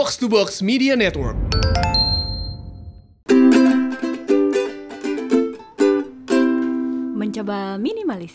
Box to Box Media Network. Mencoba minimalis.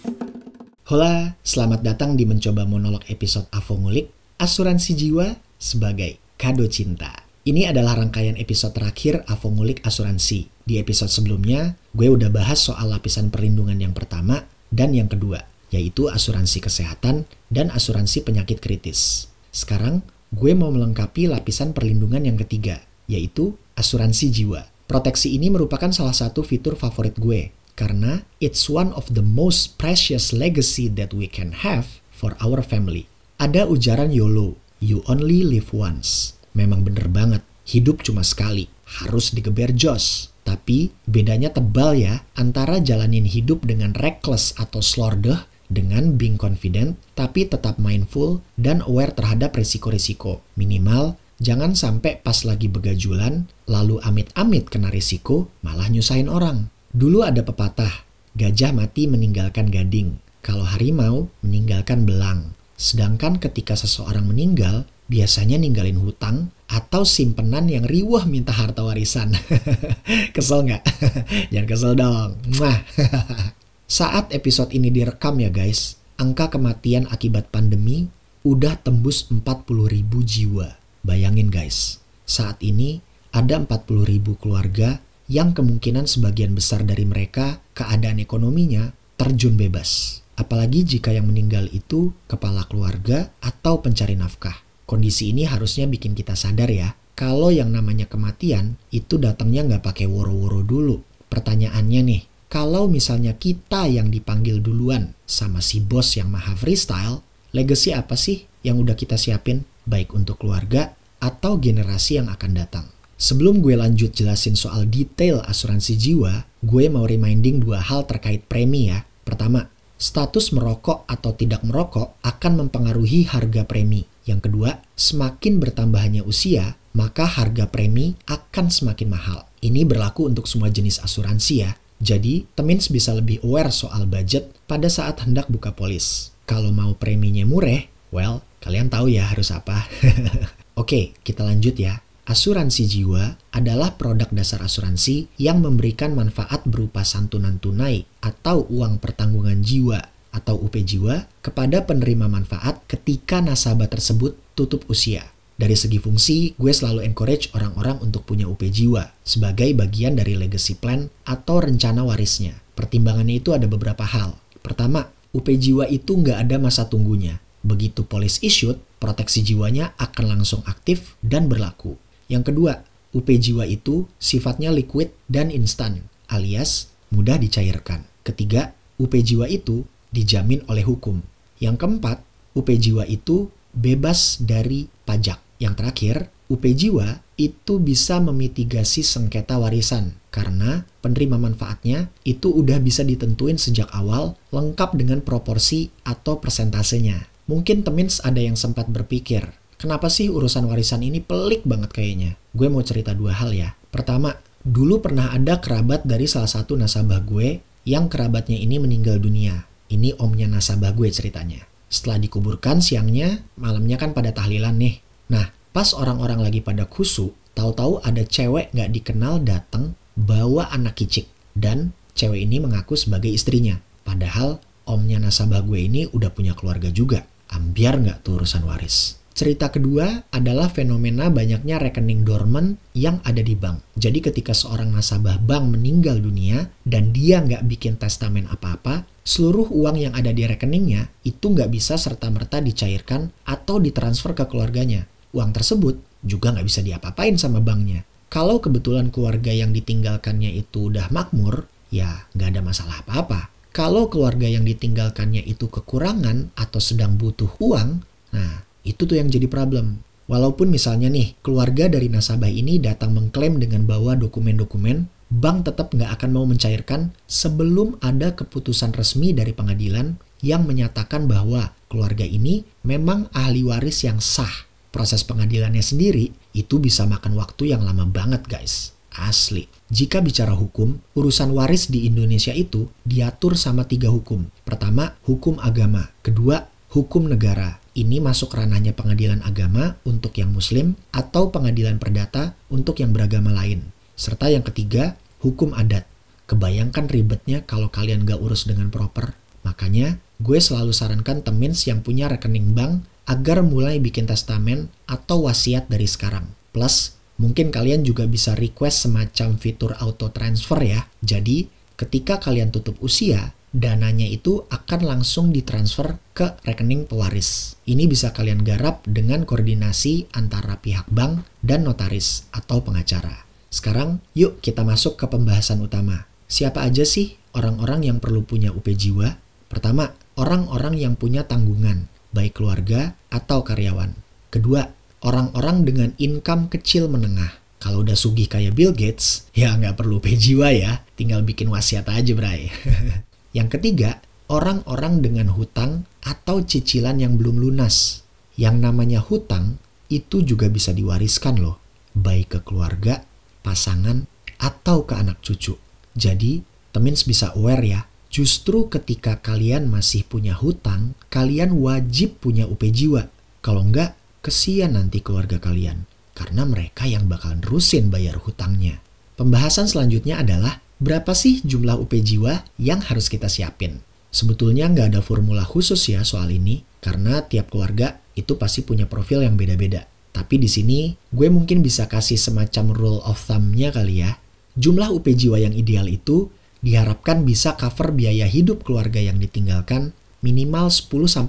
Hola, selamat datang di mencoba monolog episode Avo Ngulik, Asuransi Jiwa sebagai Kado Cinta. Ini adalah rangkaian episode terakhir Avo Ngulik Asuransi. Di episode sebelumnya, gue udah bahas soal lapisan perlindungan yang pertama dan yang kedua, yaitu asuransi kesehatan dan asuransi penyakit kritis. Sekarang, gue mau melengkapi lapisan perlindungan yang ketiga, yaitu asuransi jiwa. Proteksi ini merupakan salah satu fitur favorit gue, karena it's one of the most precious legacy that we can have for our family. Ada ujaran YOLO, you only live once. Memang bener banget, hidup cuma sekali, harus digeber jos. Tapi bedanya tebal ya antara jalanin hidup dengan reckless atau slordeh dengan being confident tapi tetap mindful dan aware terhadap risiko-risiko. Minimal jangan sampai pas lagi begajulan lalu amit-amit kena risiko malah nyusahin orang. Dulu ada pepatah, gajah mati meninggalkan gading, kalau harimau meninggalkan belang. Sedangkan ketika seseorang meninggal, biasanya ninggalin hutang atau simpenan yang riwah minta harta warisan. kesel nggak? Jangan kesel dong. Mwah. Saat episode ini direkam ya guys, angka kematian akibat pandemi udah tembus 40 ribu jiwa. Bayangin guys, saat ini ada 40 ribu keluarga yang kemungkinan sebagian besar dari mereka keadaan ekonominya terjun bebas. Apalagi jika yang meninggal itu kepala keluarga atau pencari nafkah. Kondisi ini harusnya bikin kita sadar ya, kalau yang namanya kematian itu datangnya nggak pakai woro-woro dulu. Pertanyaannya nih, kalau misalnya kita yang dipanggil duluan sama si bos yang maha freestyle, legacy apa sih yang udah kita siapin baik untuk keluarga atau generasi yang akan datang? Sebelum gue lanjut jelasin soal detail asuransi jiwa, gue mau reminding dua hal terkait premi ya. Pertama, status merokok atau tidak merokok akan mempengaruhi harga premi. Yang kedua, semakin bertambahnya usia, maka harga premi akan semakin mahal. Ini berlaku untuk semua jenis asuransi ya. Jadi, temins bisa lebih aware soal budget pada saat hendak buka polis. Kalau mau preminya murah, well, kalian tahu ya harus apa. Oke, kita lanjut ya. Asuransi jiwa adalah produk dasar asuransi yang memberikan manfaat berupa santunan tunai atau uang pertanggungan jiwa atau UP jiwa kepada penerima manfaat ketika nasabah tersebut tutup usia. Dari segi fungsi, gue selalu encourage orang-orang untuk punya UP jiwa sebagai bagian dari legacy plan atau rencana warisnya. Pertimbangannya itu ada beberapa hal. Pertama, UP jiwa itu nggak ada masa tunggunya. Begitu polis issued, proteksi jiwanya akan langsung aktif dan berlaku. Yang kedua, UP jiwa itu sifatnya liquid dan instan, alias mudah dicairkan. Ketiga, UP jiwa itu dijamin oleh hukum. Yang keempat, UP jiwa itu bebas dari pajak. Yang terakhir, UP jiwa itu bisa memitigasi sengketa warisan karena penerima manfaatnya itu udah bisa ditentuin sejak awal lengkap dengan proporsi atau persentasenya. Mungkin temins ada yang sempat berpikir, Kenapa sih urusan warisan ini pelik banget kayaknya? Gue mau cerita dua hal ya. Pertama, dulu pernah ada kerabat dari salah satu nasabah gue yang kerabatnya ini meninggal dunia. Ini omnya nasabah gue ceritanya. Setelah dikuburkan siangnya, malamnya kan pada tahlilan nih. Nah, pas orang-orang lagi pada kusu, tahu-tahu ada cewek nggak dikenal datang bawa anak kicik. Dan cewek ini mengaku sebagai istrinya. Padahal omnya nasabah gue ini udah punya keluarga juga. Ambiar nggak tuh urusan waris. Cerita kedua adalah fenomena banyaknya rekening dormant yang ada di bank. Jadi ketika seorang nasabah bank meninggal dunia dan dia nggak bikin testamen apa-apa, seluruh uang yang ada di rekeningnya itu nggak bisa serta-merta dicairkan atau ditransfer ke keluarganya. Uang tersebut juga nggak bisa diapa-apain sama banknya. Kalau kebetulan keluarga yang ditinggalkannya itu udah makmur, ya nggak ada masalah apa-apa. Kalau keluarga yang ditinggalkannya itu kekurangan atau sedang butuh uang, nah itu tuh yang jadi problem. Walaupun misalnya nih, keluarga dari nasabah ini datang mengklaim dengan bawa dokumen-dokumen, bank tetap nggak akan mau mencairkan sebelum ada keputusan resmi dari pengadilan yang menyatakan bahwa keluarga ini memang ahli waris yang sah. Proses pengadilannya sendiri itu bisa makan waktu yang lama banget guys. Asli. Jika bicara hukum, urusan waris di Indonesia itu diatur sama tiga hukum. Pertama, hukum agama. Kedua, hukum negara ini masuk ranahnya pengadilan agama untuk yang muslim atau pengadilan perdata untuk yang beragama lain. Serta yang ketiga, hukum adat. Kebayangkan ribetnya kalau kalian gak urus dengan proper. Makanya, gue selalu sarankan temins yang punya rekening bank agar mulai bikin testamen atau wasiat dari sekarang. Plus, mungkin kalian juga bisa request semacam fitur auto transfer ya. Jadi, ketika kalian tutup usia, dananya itu akan langsung ditransfer ke rekening pewaris. Ini bisa kalian garap dengan koordinasi antara pihak bank dan notaris atau pengacara. Sekarang, yuk kita masuk ke pembahasan utama. Siapa aja sih orang-orang yang perlu punya UP jiwa? Pertama, orang-orang yang punya tanggungan, baik keluarga atau karyawan. Kedua, orang-orang dengan income kecil menengah. Kalau udah sugih kayak Bill Gates, ya nggak perlu UP jiwa ya, tinggal bikin wasiat aja, Bray. Yang ketiga, orang-orang dengan hutang atau cicilan yang belum lunas. Yang namanya hutang itu juga bisa diwariskan loh, baik ke keluarga, pasangan, atau ke anak cucu. Jadi, temins bisa aware ya, justru ketika kalian masih punya hutang, kalian wajib punya UP jiwa. Kalau enggak, kesian nanti keluarga kalian. Karena mereka yang bakalan nerusin bayar hutangnya. Pembahasan selanjutnya adalah Berapa sih jumlah UP jiwa yang harus kita siapin? Sebetulnya nggak ada formula khusus ya soal ini, karena tiap keluarga itu pasti punya profil yang beda-beda. Tapi di sini gue mungkin bisa kasih semacam rule of thumb-nya kali ya. Jumlah UP jiwa yang ideal itu diharapkan bisa cover biaya hidup keluarga yang ditinggalkan minimal 10-15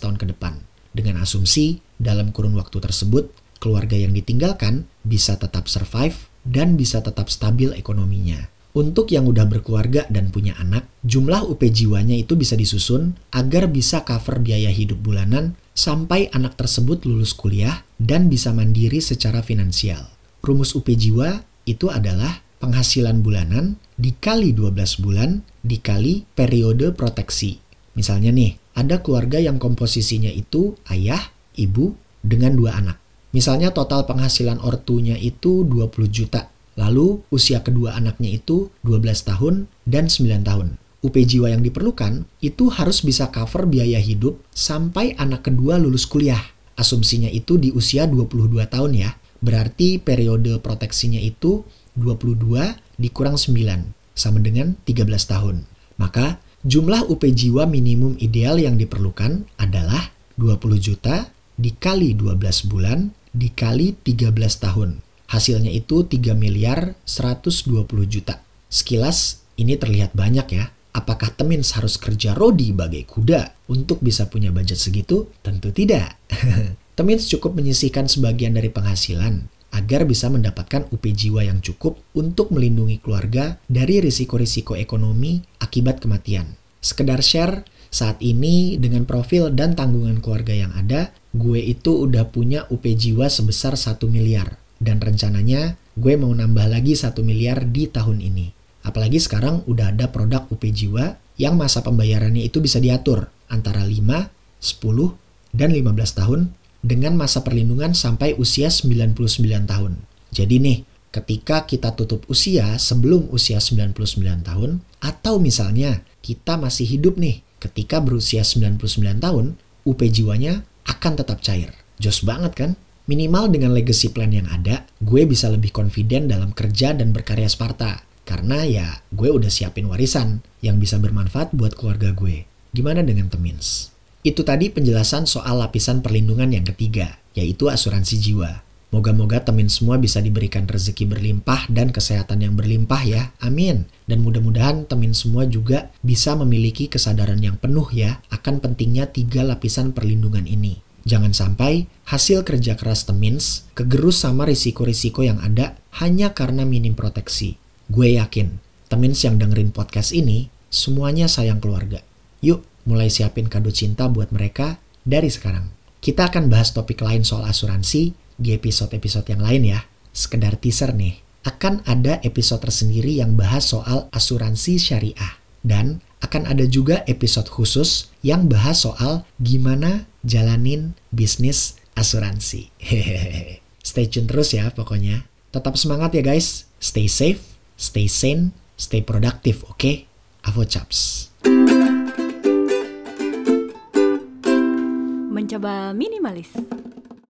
tahun ke depan. Dengan asumsi dalam kurun waktu tersebut, keluarga yang ditinggalkan bisa tetap survive dan bisa tetap stabil ekonominya. Untuk yang udah berkeluarga dan punya anak, jumlah UP jiwanya itu bisa disusun agar bisa cover biaya hidup bulanan sampai anak tersebut lulus kuliah dan bisa mandiri secara finansial. Rumus UP jiwa itu adalah penghasilan bulanan dikali 12 bulan dikali periode proteksi. Misalnya nih, ada keluarga yang komposisinya itu ayah, ibu, dengan dua anak. Misalnya total penghasilan ortunya itu 20 juta Lalu usia kedua anaknya itu 12 tahun dan 9 tahun. UP jiwa yang diperlukan itu harus bisa cover biaya hidup sampai anak kedua lulus kuliah. Asumsinya itu di usia 22 tahun ya. Berarti periode proteksinya itu 22 dikurang 9 sama dengan 13 tahun. Maka jumlah UP jiwa minimum ideal yang diperlukan adalah 20 juta dikali 12 bulan dikali 13 tahun. Hasilnya itu 3 miliar 120 juta. Sekilas ini terlihat banyak ya. Apakah Temins harus kerja rodi bagai kuda untuk bisa punya budget segitu? Tentu tidak. Temins cukup menyisihkan sebagian dari penghasilan agar bisa mendapatkan UP jiwa yang cukup untuk melindungi keluarga dari risiko-risiko ekonomi akibat kematian. Sekedar share, saat ini dengan profil dan tanggungan keluarga yang ada, gue itu udah punya UP jiwa sebesar 1 miliar. Dan rencananya gue mau nambah lagi 1 miliar di tahun ini. Apalagi sekarang udah ada produk UP Jiwa yang masa pembayarannya itu bisa diatur antara 5, 10, dan 15 tahun dengan masa perlindungan sampai usia 99 tahun. Jadi nih, ketika kita tutup usia sebelum usia 99 tahun, atau misalnya kita masih hidup nih ketika berusia 99 tahun, UP jiwanya akan tetap cair. Jos banget kan? Minimal dengan legacy plan yang ada, gue bisa lebih confident dalam kerja dan berkarya Sparta. Karena ya, gue udah siapin warisan yang bisa bermanfaat buat keluarga gue. Gimana dengan Temins? Itu tadi penjelasan soal lapisan perlindungan yang ketiga, yaitu asuransi jiwa. Moga-moga temin semua bisa diberikan rezeki berlimpah dan kesehatan yang berlimpah ya. Amin. Dan mudah-mudahan temin semua juga bisa memiliki kesadaran yang penuh ya akan pentingnya tiga lapisan perlindungan ini. Jangan sampai hasil kerja keras Temins kegerus sama risiko-risiko yang ada hanya karena minim proteksi. Gue yakin, Temins yang dengerin podcast ini, semuanya sayang keluarga. Yuk, mulai siapin kado cinta buat mereka dari sekarang. Kita akan bahas topik lain soal asuransi di episode-episode yang lain ya. Sekedar teaser nih, akan ada episode tersendiri yang bahas soal asuransi syariah. Dan akan ada juga episode khusus yang bahas soal gimana jalanin bisnis asuransi. Stay tune terus ya pokoknya. Tetap semangat ya guys. Stay safe, stay sane, stay productive, oke? Okay? Avo chaps. Mencoba minimalis.